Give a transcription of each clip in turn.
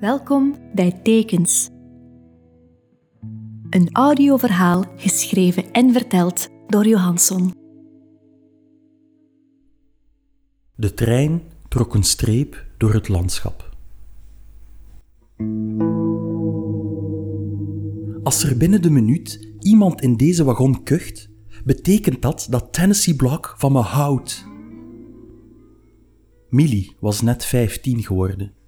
Welkom bij Tekens. Een audioverhaal geschreven en verteld door Johansson. De trein trok een streep door het landschap. Als er binnen de minuut iemand in deze wagon kucht, betekent dat dat Tennessee Block van me houdt. Millie was net 15 geworden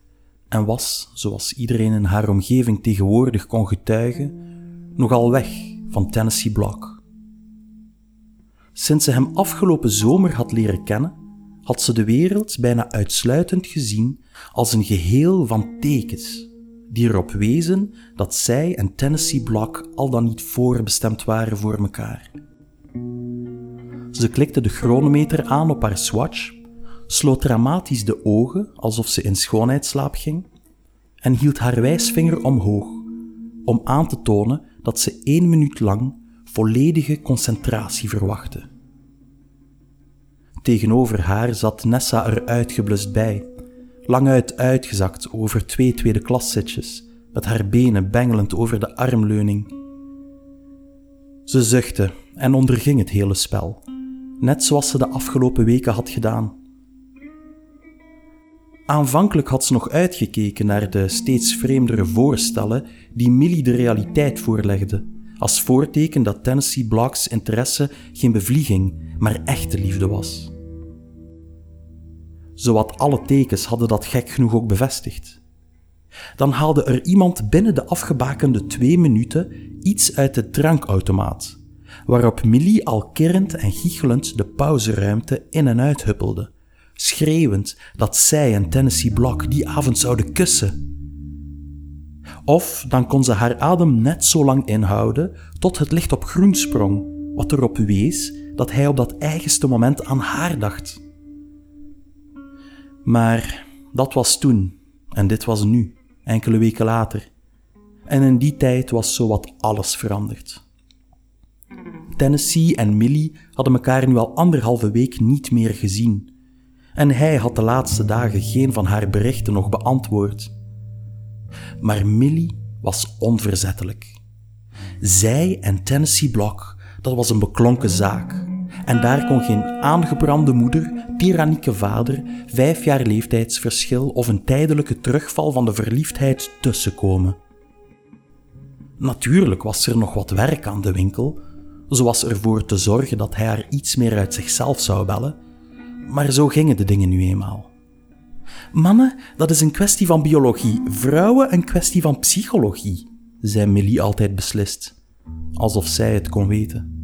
en was, zoals iedereen in haar omgeving tegenwoordig kon getuigen, nogal weg van Tennessee Block. Sinds ze hem afgelopen zomer had leren kennen, had ze de wereld bijna uitsluitend gezien als een geheel van tekens die erop wezen dat zij en Tennessee Block al dan niet voorbestemd waren voor elkaar. Ze klikte de chronometer aan op haar swatch sloot dramatisch de ogen alsof ze in schoonheidsslaap ging en hield haar wijsvinger omhoog om aan te tonen dat ze één minuut lang volledige concentratie verwachtte. Tegenover haar zat Nessa er uitgeblust bij, languit uitgezakt over twee tweede klaszitjes, met haar benen bengelend over de armleuning. Ze zuchtte en onderging het hele spel, net zoals ze de afgelopen weken had gedaan. Aanvankelijk had ze nog uitgekeken naar de steeds vreemdere voorstellen die Millie de realiteit voorlegde, als voorteken dat Tennessee Blocks interesse geen bevlieging, maar echte liefde was. Zowat alle tekens hadden dat gek genoeg ook bevestigd. Dan haalde er iemand binnen de afgebakende twee minuten iets uit de drankautomaat, waarop Millie al kerend en giechelend de pauzeruimte in en uit huppelde schreeuwend dat zij en Tennessee Block die avond zouden kussen. Of dan kon ze haar adem net zo lang inhouden tot het licht op groen sprong, wat erop wees dat hij op dat eigenste moment aan haar dacht. Maar dat was toen en dit was nu, enkele weken later. En in die tijd was zowat alles veranderd. Tennessee en Millie hadden elkaar nu al anderhalve week niet meer gezien en hij had de laatste dagen geen van haar berichten nog beantwoord. Maar Millie was onverzettelijk. Zij en Tennessee Block, dat was een beklonken zaak. En daar kon geen aangebrande moeder, tyrannieke vader, vijf jaar leeftijdsverschil of een tijdelijke terugval van de verliefdheid tussenkomen. Natuurlijk was er nog wat werk aan de winkel, zoals ervoor te zorgen dat hij haar iets meer uit zichzelf zou bellen, maar zo gingen de dingen nu eenmaal. Mannen, dat is een kwestie van biologie, vrouwen een kwestie van psychologie, zei Millie altijd beslist, alsof zij het kon weten.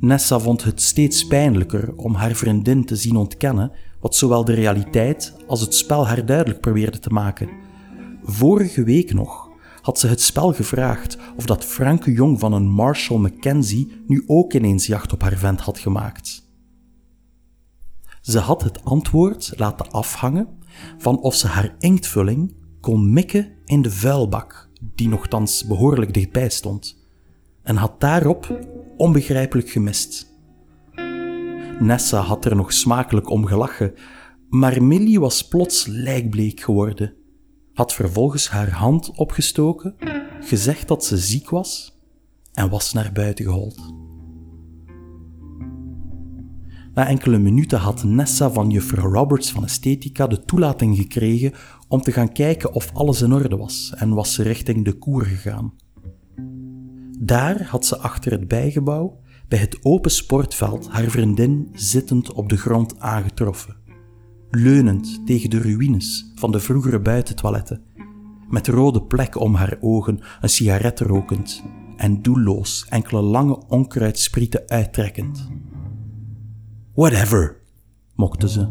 Nessa vond het steeds pijnlijker om haar vriendin te zien ontkennen wat zowel de realiteit als het spel haar duidelijk probeerde te maken. Vorige week nog had ze het spel gevraagd of dat franke jong van een Marshall Mackenzie nu ook ineens jacht op haar vent had gemaakt. Ze had het antwoord laten afhangen van of ze haar inktvulling kon mikken in de vuilbak, die nogthans behoorlijk dichtbij stond, en had daarop onbegrijpelijk gemist. Nessa had er nog smakelijk om gelachen, maar Millie was plots lijkbleek geworden, had vervolgens haar hand opgestoken, gezegd dat ze ziek was en was naar buiten gehold. Na enkele minuten had Nessa van juffrouw Roberts van Esthetica de toelating gekregen om te gaan kijken of alles in orde was en was ze richting de koer gegaan. Daar had ze achter het bijgebouw, bij het open sportveld, haar vriendin zittend op de grond aangetroffen, leunend tegen de ruïnes van de vroegere buitentoiletten, met rode plekken om haar ogen, een sigaret rokend en doelloos enkele lange onkruidsprieten uittrekkend. Whatever, mokte ze.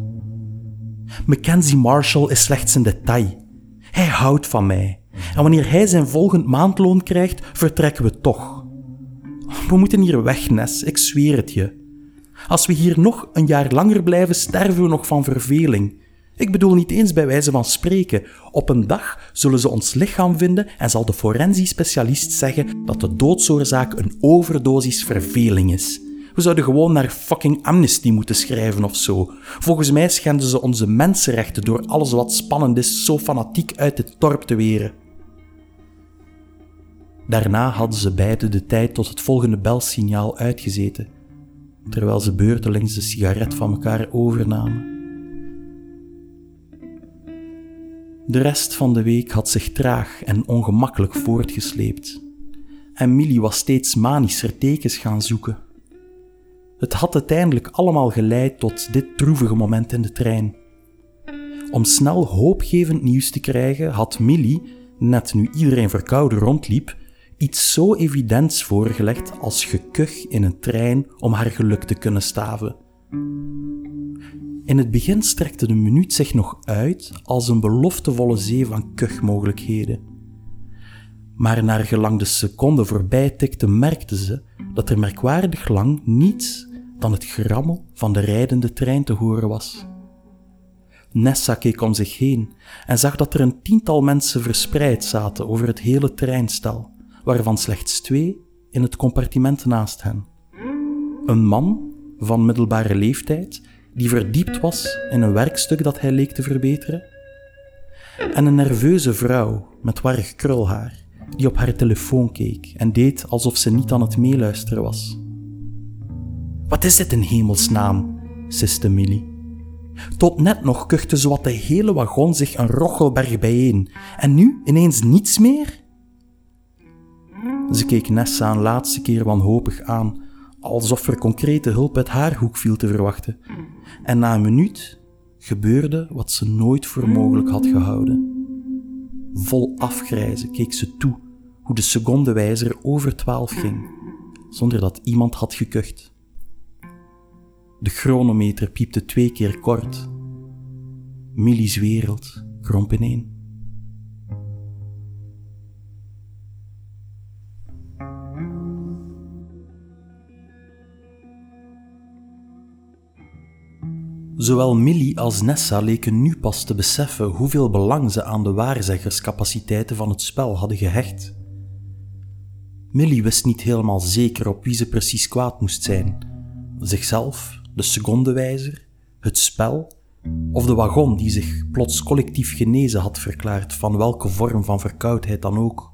Mackenzie Marshall is slechts een detail. Hij houdt van mij. En wanneer hij zijn volgend maandloon krijgt, vertrekken we toch. We moeten hier weg, Nes, ik zweer het je. Als we hier nog een jaar langer blijven, sterven we nog van verveling. Ik bedoel niet eens bij wijze van spreken. Op een dag zullen ze ons lichaam vinden en zal de forensisch specialist zeggen dat de doodsoorzaak een overdosis verveling is We zouden gewoon naar fucking Amnesty moeten schrijven of zo. Volgens mij schenden ze onze mensenrechten door alles wat spannend is zo fanatiek uit het dorp te weren. Daarna hadden ze beiden de tijd tot het volgende belsignaal uitgezeten, terwijl ze beurtelings de sigaret van elkaar overnamen. De rest van de week had zich traag en ongemakkelijk voortgesleept. En Millie was steeds manischer tekens gaan zoeken. Het had uiteindelijk allemaal geleid tot dit droevige moment in de trein. Om snel hoopgevend nieuws te krijgen, had Millie, net nu iedereen verkouden rondliep, iets zo evidents voorgelegd als gekuch in een trein om haar geluk te kunnen staven. In het begin strekte de minuut zich nog uit als een beloftevolle zee van kuchmogelijkheden. Maar naar gelang de seconde voorbij tikte, merkte ze dat er merkwaardig lang niets dan het gerammel van de rijdende trein te horen was. Nessa keek om zich heen en zag dat er een tiental mensen verspreid zaten over het hele treinstel, waarvan slechts twee in het compartiment naast hen. Een man van middelbare leeftijd die verdiept was in een werkstuk dat hij leek te verbeteren, en een nerveuze vrouw met warrig krulhaar die op haar telefoon keek en deed alsof ze niet aan het meeluisteren was. Wat is dit in hemelsnaam? siste Millie. Tot net nog kuchte zowat de hele wagon zich een rochelberg bijeen, en nu ineens niets meer? Ze keek Nessa een laatste keer wanhopig aan, alsof er concrete hulp uit haar hoek viel te verwachten. En na een minuut gebeurde wat ze nooit voor mogelijk had gehouden. Vol afgrijzen keek ze toe hoe de secondewijzer over twaalf ging, zonder dat iemand had gekucht. De chronometer piepte twee keer kort. Millie's wereld kromp ineen. Zowel Millie als Nessa leken nu pas te beseffen hoeveel belang ze aan de waarzeggerscapaciteiten van het spel hadden gehecht. Millie wist niet helemaal zeker op wie ze precies kwaad moest zijn: zichzelf, de secondewijzer, het spel of de wagon die zich plots collectief genezen had verklaard van welke vorm van verkoudheid dan ook.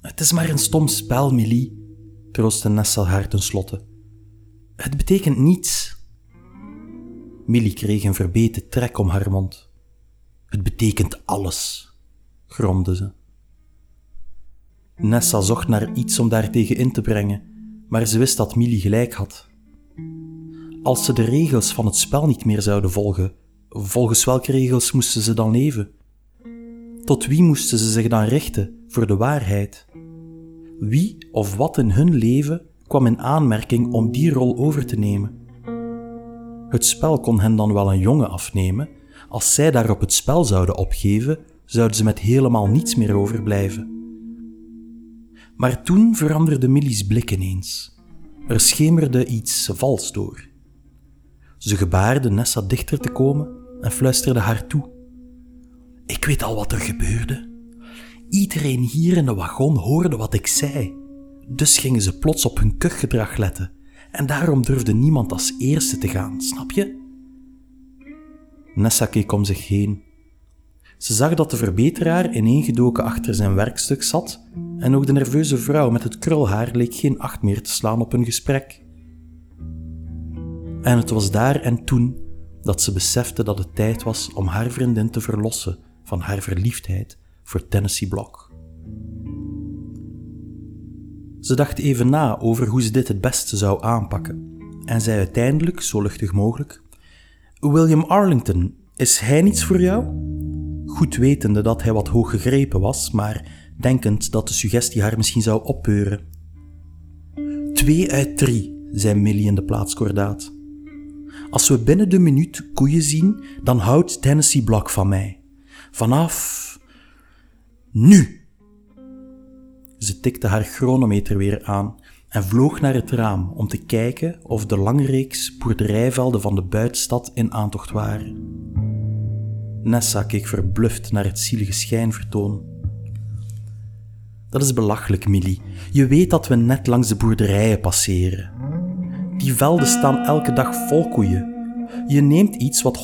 Het is maar een stom spel, Millie, troostte Nessa haar tenslotte. Het betekent niets. Millie kreeg een verbeten trek om haar mond. Het betekent alles, gromde ze. Nessa zocht naar iets om daartegen in te brengen, maar ze wist dat Millie gelijk had. Als ze de regels van het spel niet meer zouden volgen, volgens welke regels moesten ze dan leven? Tot wie moesten ze zich dan richten voor de waarheid? Wie of wat in hun leven kwam in aanmerking om die rol over te nemen? Het spel kon hen dan wel een jongen afnemen, als zij daarop het spel zouden opgeven, zouden ze met helemaal niets meer overblijven. Maar toen veranderde Millie's blik ineens. Er schemerde iets vals door. Ze gebaarde Nessa dichter te komen en fluisterde haar toe. Ik weet al wat er gebeurde. Iedereen hier in de wagon hoorde wat ik zei. Dus gingen ze plots op hun kuchgedrag letten. En daarom durfde niemand als eerste te gaan, snap je? Nessa keek om zich heen. Ze zag dat de verbeteraar ineengedoken achter zijn werkstuk zat en ook de nerveuze vrouw met het krulhaar leek geen acht meer te slaan op hun gesprek. En het was daar en toen dat ze besefte dat het tijd was om haar vriendin te verlossen van haar verliefdheid voor Tennessee Block. Ze dacht even na over hoe ze dit het beste zou aanpakken en zei uiteindelijk, zo luchtig mogelijk: William Arlington, is hij niets voor jou? Goed wetende dat hij wat hoog gegrepen was, maar denkend dat de suggestie haar misschien zou oppeuren. Twee uit drie, zei Millie in de plaatskordaat. Als we binnen de minuut koeien zien, dan houdt Tennessee Block van mij. Vanaf. nu! Ze tikte haar chronometer weer aan en vloog naar het raam om te kijken of de lange reeks boerderijvelden van de buitenstad in aantocht waren. Nessa keek verbluft naar het zielige schijnvertoon. Dat is belachelijk, Millie. Je weet dat we net langs de boerderijen passeren. Die velden staan elke dag vol koeien. Je neemt iets wat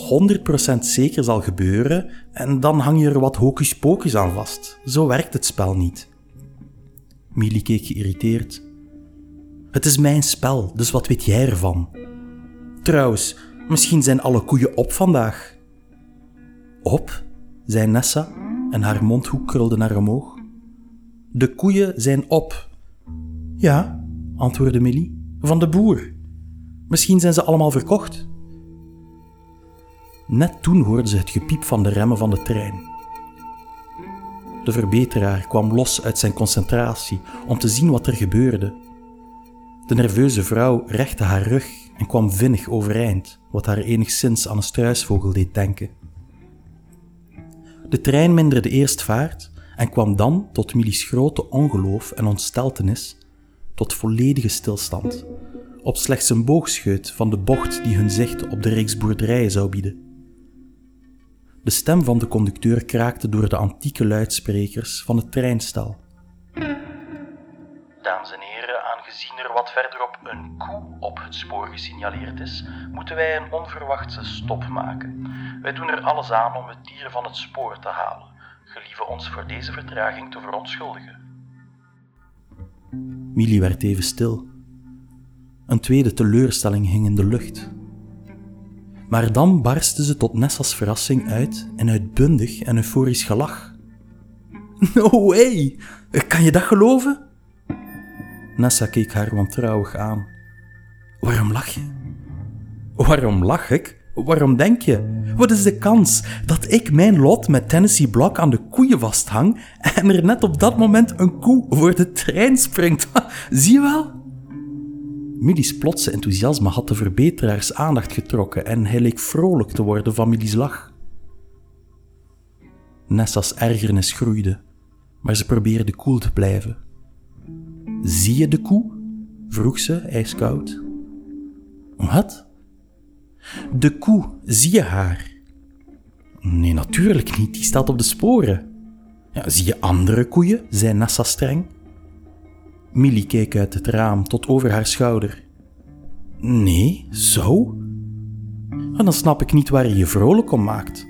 100% zeker zal gebeuren en dan hang je er wat hocus pocus aan vast. Zo werkt het spel niet. Millie keek geïrriteerd. Het is mijn spel, dus wat weet jij ervan? Trouwens, misschien zijn alle koeien op vandaag. Op? zei Nessa en haar mondhoek krulde naar omhoog. De koeien zijn op. Ja, antwoordde Millie, van de boer. Misschien zijn ze allemaal verkocht. Net toen hoorden ze het gepiep van de remmen van de trein. De verbeteraar kwam los uit zijn concentratie om te zien wat er gebeurde. De nerveuze vrouw rechtte haar rug en kwam vinnig overeind, wat haar enigszins aan een struisvogel deed denken. De trein minderde eerst vaart en kwam dan, tot Millie's grote ongeloof en ontsteltenis, tot volledige stilstand, op slechts een boogscheut van de bocht die hun zicht op de reeks boerderijen zou bieden. De stem van de conducteur kraakte door de antieke luidsprekers van het treinstal. Dames en heren, aangezien er wat verderop een koe op het spoor gesignaleerd is, moeten wij een onverwachte stop maken. Wij doen er alles aan om het dier van het spoor te halen. Gelieve ons voor deze vertraging te verontschuldigen. Millie werd even stil. Een tweede teleurstelling hing in de lucht. Maar dan barstte ze tot Nessa's verrassing uit in uitbundig en euforisch gelach. No way! Kan je dat geloven? Nessa keek haar wantrouwig aan. Waarom lach je? Waarom lach ik? Waarom denk je? Wat is de kans dat ik mijn lot met Tennessee Block aan de koeien vasthang en er net op dat moment een koe voor de trein springt? Zie je wel? Millie's plotse enthousiasme had de verbeteraars aandacht getrokken en hij leek vrolijk te worden van Millie's lach. Nessa's ergernis groeide, maar ze probeerde koel te blijven. Zie je de koe? vroeg ze ijskoud. Wat? De koe, zie je haar? Nee, natuurlijk niet, die staat op de sporen. Ja, zie je andere koeien? zei Nessa streng. Millie keek uit het raam tot over haar schouder. Nee, zo? En dan snap ik niet waar je je vrolijk om maakt.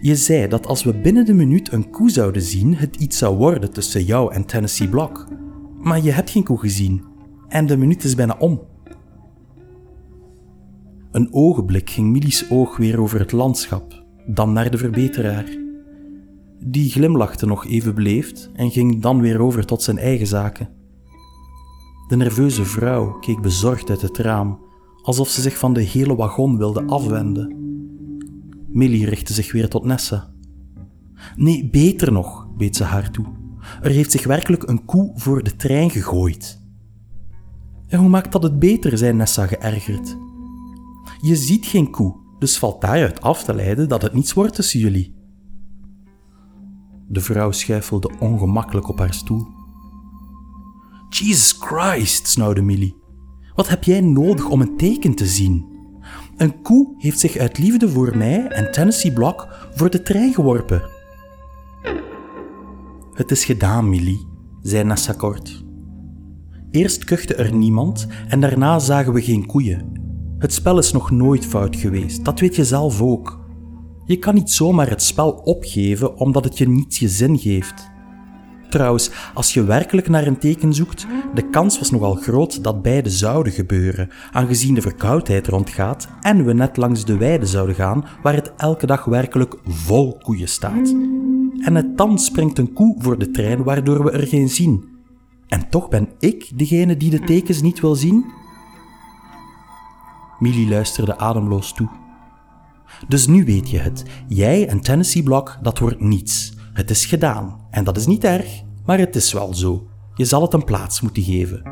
Je zei dat als we binnen de minuut een koe zouden zien, het iets zou worden tussen jou en Tennessee Block. Maar je hebt geen koe gezien. En de minuut is bijna om. Een ogenblik ging Millie's oog weer over het landschap, dan naar de verbeteraar. Die glimlachte nog even beleefd en ging dan weer over tot zijn eigen zaken. De nerveuze vrouw keek bezorgd uit het raam, alsof ze zich van de hele wagon wilde afwenden. Millie richtte zich weer tot Nessa. Nee, beter nog, beet ze haar toe. Er heeft zich werkelijk een koe voor de trein gegooid. En hoe maakt dat het beter, zei Nessa geërgerd. Je ziet geen koe, dus valt daaruit af te leiden dat het niets wordt tussen jullie. De vrouw schuifelde ongemakkelijk op haar stoel. Jesus Christ, snauwde Millie. Wat heb jij nodig om een teken te zien? Een koe heeft zich uit liefde voor mij en Tennessee Block voor de trein geworpen. Het is gedaan, Millie, zei Nessa kort. Eerst kuchte er niemand en daarna zagen we geen koeien. Het spel is nog nooit fout geweest, dat weet je zelf ook. Je kan niet zomaar het spel opgeven omdat het je niet je zin geeft. Trouwens, als je werkelijk naar een teken zoekt, de kans was nogal groot dat beide zouden gebeuren, aangezien de verkoudheid rondgaat en we net langs de weide zouden gaan waar het elke dag werkelijk vol koeien staat. En het dan springt een koe voor de trein waardoor we er geen zien. En toch ben ik degene die de tekens niet wil zien? Millie luisterde ademloos toe. Dus nu weet je het. Jij en Tennessee Block, dat wordt niets. Het is gedaan. En dat is niet erg, maar het is wel zo. Je zal het een plaats moeten geven.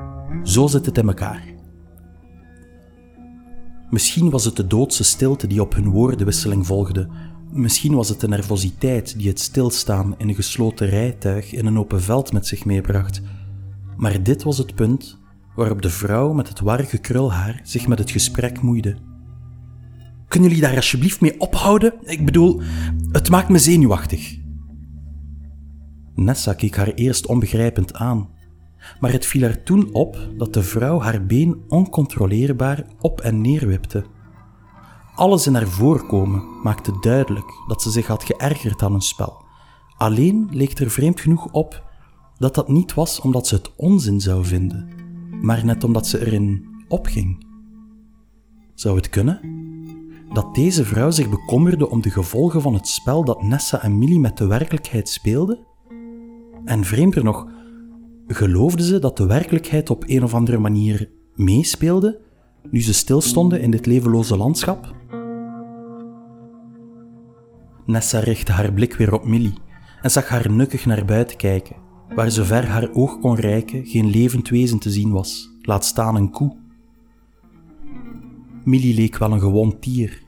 Zo zit het in elkaar. Misschien was het de doodse stilte die op hun woordenwisseling volgde. Misschien was het de nervositeit die het stilstaan in een gesloten rijtuig in een open veld met zich meebracht. Maar dit was het punt waarop de vrouw met het warrige krulhaar zich met het gesprek moeide. Kunnen jullie daar alsjeblieft mee ophouden? Ik bedoel, het maakt me zenuwachtig. Nessa keek haar eerst onbegrijpend aan, maar het viel haar toen op dat de vrouw haar been oncontroleerbaar op en neer wipte. Alles in haar voorkomen maakte duidelijk dat ze zich had geërgerd aan een spel. Alleen leek er vreemd genoeg op dat dat niet was omdat ze het onzin zou vinden, maar net omdat ze erin opging. Zou het kunnen? Dat deze vrouw zich bekommerde om de gevolgen van het spel dat Nessa en Millie met de werkelijkheid speelden? En vreemder nog, geloofde ze dat de werkelijkheid op een of andere manier meespeelde nu ze stilstonden in dit levenloze landschap? Nessa richtte haar blik weer op Millie en zag haar nukkig naar buiten kijken, waar zover haar oog kon reiken geen levend wezen te zien was, laat staan een koe. Millie leek wel een gewond dier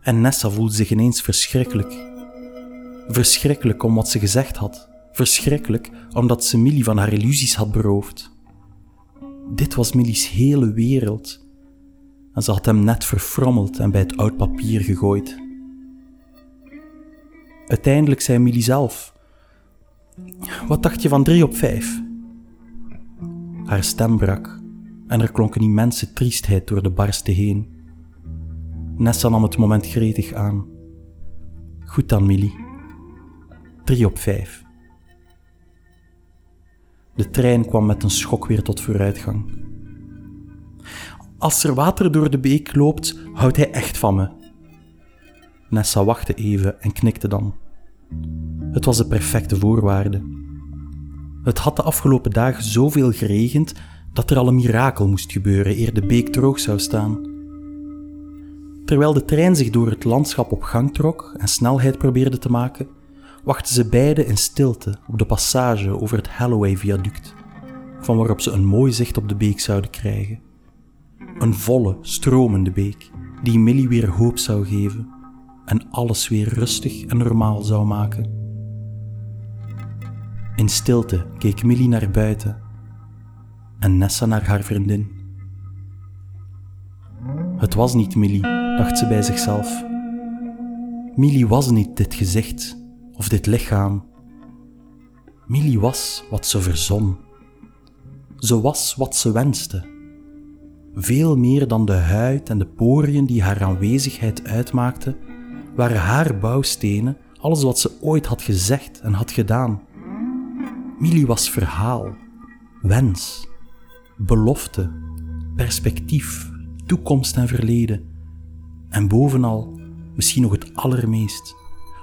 en Nessa voelde zich ineens verschrikkelijk. Verschrikkelijk om wat ze gezegd had, verschrikkelijk omdat ze Millie van haar illusies had beroofd. Dit was Millie's hele wereld en ze had hem net verfrommeld en bij het oud papier gegooid. Uiteindelijk zei Millie zelf: Wat dacht je van drie op vijf? Haar stem brak en er klonk een immense triestheid door de barsten heen. Nessa nam het moment gretig aan. Goed dan, Millie. Drie op vijf. De trein kwam met een schok weer tot vooruitgang. Als er water door de beek loopt, houdt hij echt van me. Nessa wachtte even en knikte dan. Het was de perfecte voorwaarde. Het had de afgelopen dagen zoveel geregend dat er al een mirakel moest gebeuren eer de beek droog zou staan. Terwijl de trein zich door het landschap op gang trok en snelheid probeerde te maken, wachten ze beiden in stilte op de passage over het Holloway-viaduct, van waarop ze een mooi zicht op de beek zouden krijgen. Een volle, stromende beek, die Millie weer hoop zou geven en alles weer rustig en normaal zou maken. In stilte keek Millie naar buiten en Nessa naar haar vriendin. Het was niet Millie, dacht ze bij zichzelf. Millie was niet dit gezicht of dit lichaam. Millie was wat ze verzon. Ze was wat ze wenste. Veel meer dan de huid en de poriën die haar aanwezigheid uitmaakten, waren haar bouwstenen alles wat ze ooit had gezegd en had gedaan. Millie was verhaal, wens, belofte, perspectief, toekomst en verleden. En bovenal, misschien nog het allermeest,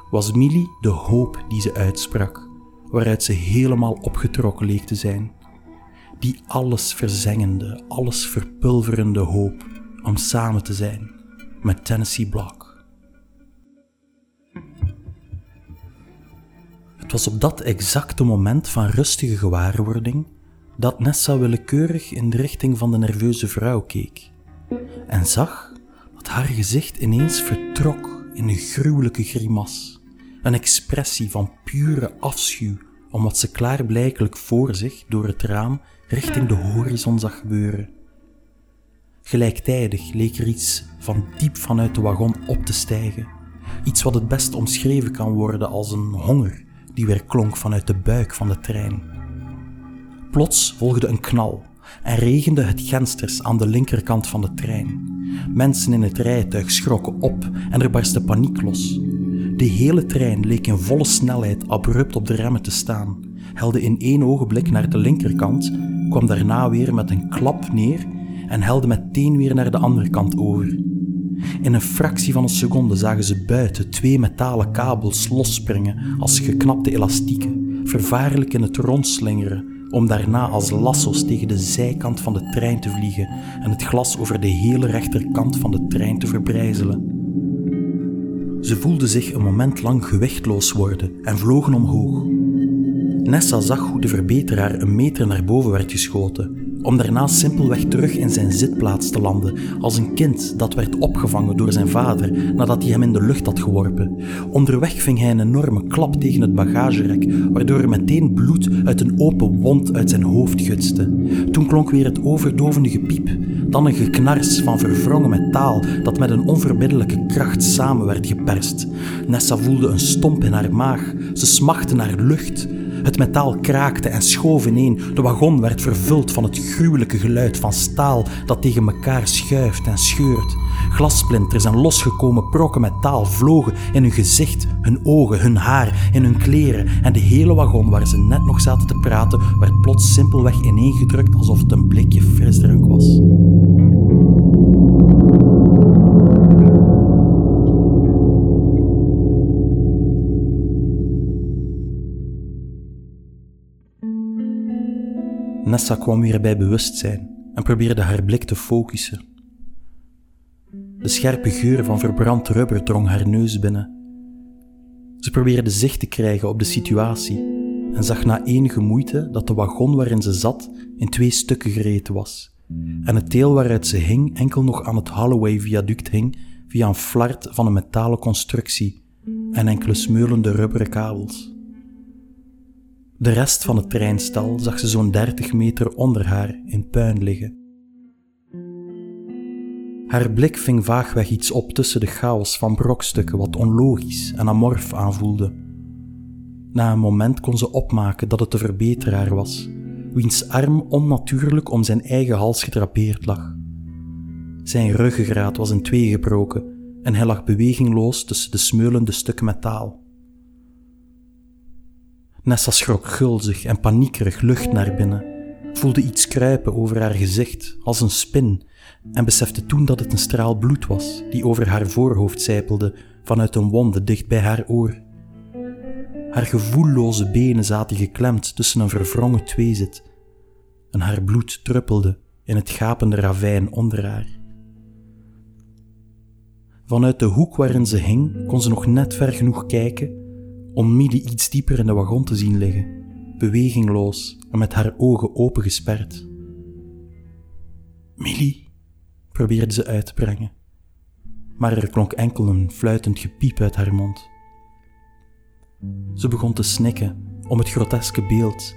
was Millie de hoop die ze uitsprak, waaruit ze helemaal opgetrokken leek te zijn. Die alles verzengende, alles verpulverende hoop om samen te zijn met Tennessee Block. Het was op dat exacte moment van rustige gewaarwording dat Nessa willekeurig in de richting van de nerveuze vrouw keek en zag dat haar gezicht ineens vertrok in een gruwelijke grimas, een expressie van pure afschuw om wat ze klaarblijkelijk voor zich door het raam richting de horizon zag gebeuren. Gelijktijdig leek er iets van diep vanuit de wagon op te stijgen, iets wat het best omschreven kan worden als een honger die weer klonk vanuit de buik van de trein. Plots volgde een knal en regende het gensters aan de linkerkant van de trein. Mensen in het rijtuig schrokken op en er barstte paniek los. De hele trein leek in volle snelheid abrupt op de remmen te staan, helde in één ogenblik naar de linkerkant, kwam daarna weer met een klap neer en helde meteen weer naar de andere kant over. In een fractie van een seconde zagen ze buiten twee metalen kabels losspringen als geknapte elastieken, vervaarlijk in het rondslingeren, om daarna als lasso's tegen de zijkant van de trein te vliegen en het glas over de hele rechterkant van de trein te verbrijzelen. Ze voelden zich een moment lang gewichtloos worden en vlogen omhoog. Nessa zag hoe de verbeteraar een meter naar boven werd geschoten, om daarna simpelweg terug in zijn zitplaats te landen, als een kind dat werd opgevangen door zijn vader nadat hij hem in de lucht had geworpen. Onderweg ving hij een enorme klap tegen het bagagerek, waardoor er meteen bloed uit een open wond uit zijn hoofd gutste. Toen klonk weer het overdovende gepiep, dan een geknars van verwrongen metaal dat met een onverbiddelijke kracht samen werd geperst. Nessa voelde een stomp in haar maag, ze smachtte naar lucht. Het metaal kraakte en schoof ineen. De wagon werd vervuld van het gruwelijke geluid van staal dat tegen elkaar schuift en scheurt. Glassplinters en losgekomen brokken metaal vlogen in hun gezicht, hun ogen, hun haar, in hun kleren. En de hele wagon waar ze net nog zaten te praten, werd plots simpelweg ineengedrukt alsof het een blikje frisdrank was. Nessa kwam weer bij bewustzijn en probeerde haar blik te focussen. De scherpe geur van verbrand rubber drong haar neus binnen. Ze probeerde zicht te krijgen op de situatie en zag na enige moeite dat de wagon waarin ze zat in twee stukken gereten was en het deel waaruit ze hing enkel nog aan het Holloway-viaduct hing via een flart van een metalen constructie en enkele smeulende rubberen kabels. De rest van het treinstal zag ze zo'n 30 meter onder haar in puin liggen. Haar blik ving vaagweg iets op tussen de chaos van brokstukken wat onlogisch en amorf aanvoelde. Na een moment kon ze opmaken dat het de verbeteraar was, wiens arm onnatuurlijk om zijn eigen hals gedrapeerd lag. Zijn ruggengraat was in twee gebroken en hij lag bewegingloos tussen de smeulende stukken metaal. Nessa schrok gulzig en paniekerig lucht naar binnen, voelde iets kruipen over haar gezicht als een spin en besefte toen dat het een straal bloed was die over haar voorhoofd zijpelde vanuit een wonde dicht bij haar oor. Haar gevoelloze benen zaten geklemd tussen een verwrongen tweezit en haar bloed druppelde in het gapende ravijn onder haar. Vanuit de hoek waarin ze hing kon ze nog net ver genoeg kijken om Millie iets dieper in de wagon te zien liggen, bewegingloos en met haar ogen opengesperd. Millie, probeerde ze uit te brengen, maar er klonk enkel een fluitend gepiep uit haar mond. Ze begon te snikken om het groteske beeld,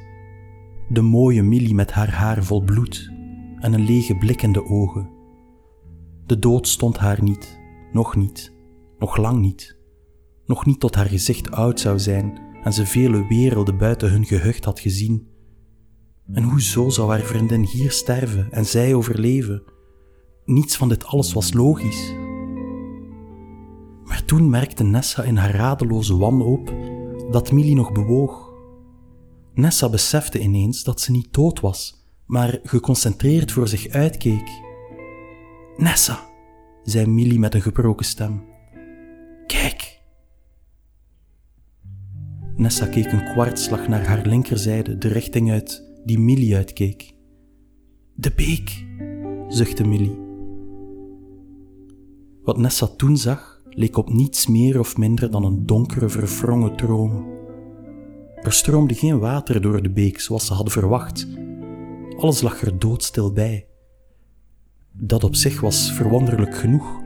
de mooie Millie met haar haar vol bloed en een lege blik in de ogen. De dood stond haar niet, nog niet, nog lang niet nog niet tot haar gezicht oud zou zijn en ze vele werelden buiten hun gehucht had gezien. En hoezo zou haar vriendin hier sterven en zij overleven? Niets van dit alles was logisch. Maar toen merkte Nessa in haar radeloze wanhoop dat Millie nog bewoog. Nessa besefte ineens dat ze niet dood was, maar geconcentreerd voor zich uitkeek. Nessa, zei Millie met een gebroken stem. Kijk, Nessa keek een kwartslag naar haar linkerzijde, de richting uit die Millie uitkeek. De beek, zuchtte Millie. Wat Nessa toen zag, leek op niets meer of minder dan een donkere, verwrongen droom. Er stroomde geen water door de beek zoals ze hadden verwacht. Alles lag er doodstil bij. Dat op zich was verwonderlijk genoeg,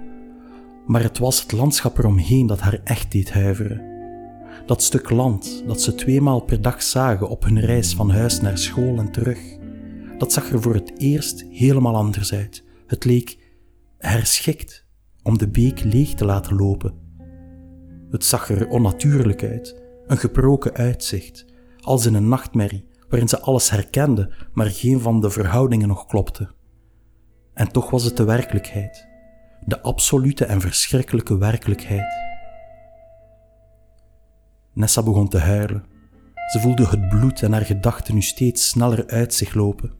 maar het was het landschap eromheen dat haar echt deed huiveren. Dat stuk land dat ze tweemaal per dag zagen op hun reis van huis naar school en terug, dat zag er voor het eerst helemaal anders uit. Het leek herschikt om de beek leeg te laten lopen. Het zag er onnatuurlijk uit, een gebroken uitzicht, als in een nachtmerrie waarin ze alles herkende, maar geen van de verhoudingen nog klopte. En toch was het de werkelijkheid, de absolute en verschrikkelijke werkelijkheid. Nessa begon te huilen. Ze voelde het bloed en haar gedachten nu steeds sneller uit zich lopen.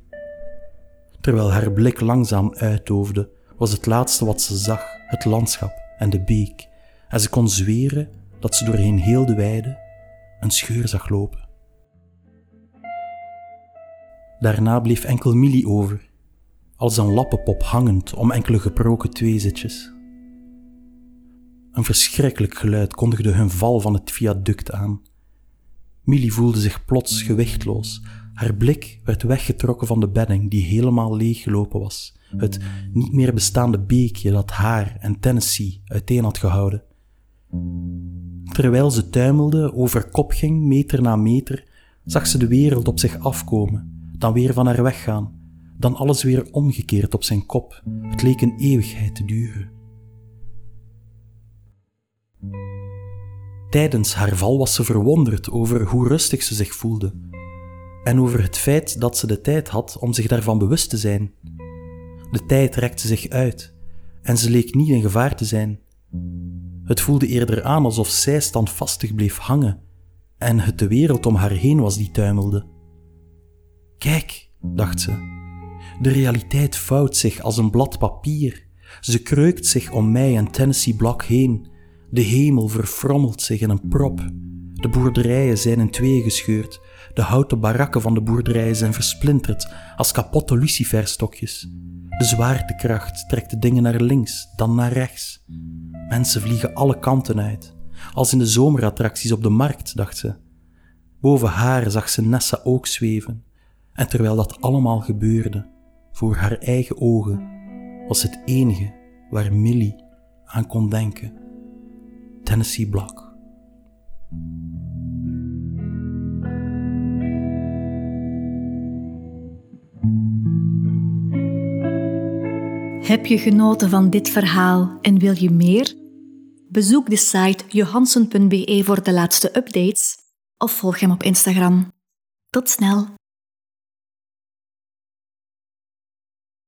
Terwijl haar blik langzaam uitdoofde, was het laatste wat ze zag het landschap en de beek, en ze kon zweren dat ze doorheen heel de weide een scheur zag lopen. Daarna bleef enkel Millie over, als een lappenpop hangend om enkele gebroken tweezitjes. Een verschrikkelijk geluid kondigde hun val van het viaduct aan. Millie voelde zich plots gewichtloos. Haar blik werd weggetrokken van de bedding die helemaal leeggelopen was. Het niet meer bestaande beekje dat haar en Tennessee uiteen had gehouden. Terwijl ze tuimelde, over kop ging, meter na meter, zag ze de wereld op zich afkomen, dan weer van haar weggaan, dan alles weer omgekeerd op zijn kop. Het leek een eeuwigheid te duren. Tijdens haar val was ze verwonderd over hoe rustig ze zich voelde en over het feit dat ze de tijd had om zich daarvan bewust te zijn. De tijd rekte zich uit en ze leek niet in gevaar te zijn. Het voelde eerder aan alsof zij standvastig bleef hangen en het de wereld om haar heen was die tuimelde. Kijk, dacht ze, de realiteit vouwt zich als een blad papier. Ze kreukt zich om mij en Tennessee Block heen. De hemel verfrommelt zich in een prop. De boerderijen zijn in tweeën gescheurd. De houten barakken van de boerderijen zijn versplinterd als kapotte luciferstokjes. De zwaartekracht trekt de dingen naar links, dan naar rechts. Mensen vliegen alle kanten uit, als in de zomerattracties op de markt, dacht ze. Boven haar zag ze Nessa ook zweven, en terwijl dat allemaal gebeurde, voor haar eigen ogen, was het enige waar Millie aan kon denken. Tennessee Block. Heb je genoten van dit verhaal en wil je meer? Bezoek de site johansen.be voor de laatste updates of volg hem op Instagram. Tot snel!